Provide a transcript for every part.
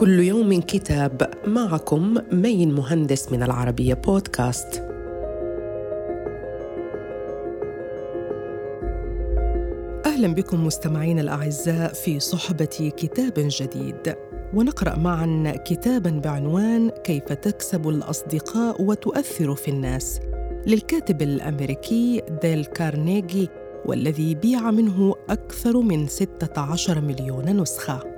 كل يوم كتاب معكم مين مهندس من العربية بودكاست. أهلا بكم مستمعين الأعزاء في صحبة كتاب جديد. ونقرأ معا كتابا بعنوان كيف تكسب الأصدقاء وتؤثر في الناس. للكاتب الأمريكي ديل كارنيجي والذي بيع منه أكثر من 16 مليون نسخة.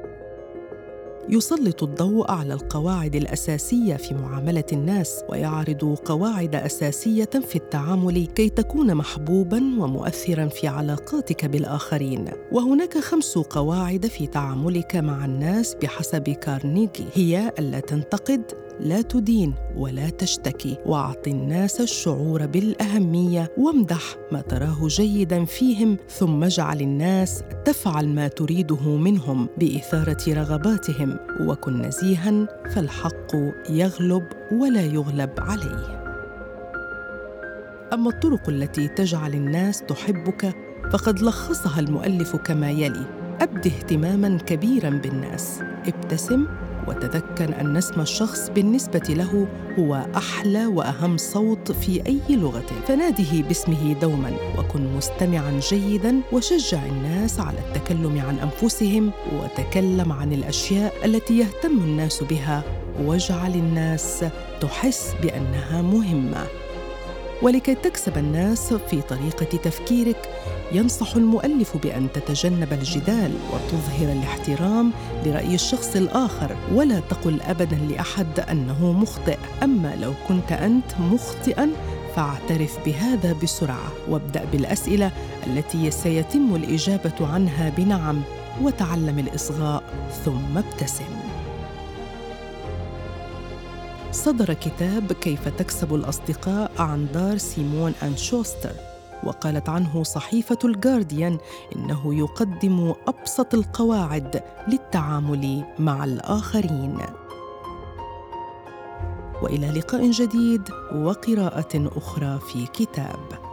يسلط الضوء على القواعد الأساسية في معاملة الناس ويعرض قواعد أساسية في التعامل كي تكون محبوبا ومؤثرا في علاقاتك بالآخرين. وهناك خمس قواعد في تعاملك مع الناس بحسب كارنيجي هي ألا تنتقد لا تدين ولا تشتكي واعط الناس الشعور بالأهمية وامدح ما تراه جيدا فيهم ثم اجعل الناس تفعل ما تريده منهم بإثارة رغباتهم وكن نزيها فالحق يغلب ولا يغلب عليه. أما الطرق التي تجعل الناس تحبك فقد لخصها المؤلف كما يلي أبد اهتماما كبيرا بالناس. ابتسم وتذكر أن اسم الشخص بالنسبة له هو أحلى وأهم صوت في أي لغة. فناده باسمه دوما وكن مستمعا جيدا وشجع الناس على التكلم عن أنفسهم وتكلم عن الأشياء التي يهتم الناس بها. واجعل الناس تحس بأنها مهمة. ولكي تكسب الناس في طريقة تفكيرك ينصح المؤلف بأن تتجنب الجدال وتظهر الاحترام لرأي الشخص الآخر ولا تقل ابدا لأحد أنه مخطئ. أما لو كنت أنت مخطئا فاعترف بهذا بسرعة وابدأ بالأسئلة التي سيتم الإجابة عنها بنعم وتعلم الإصغاء ثم ابتسم. صدر كتاب كيف تكسب الأصدقاء عن دار سيمون أند شوستر وقالت عنه صحيفة الجارديان إنه يقدم أبسط القواعد للتعامل مع الآخرين. وإلى لقاء جديد وقراءة أخرى في كتاب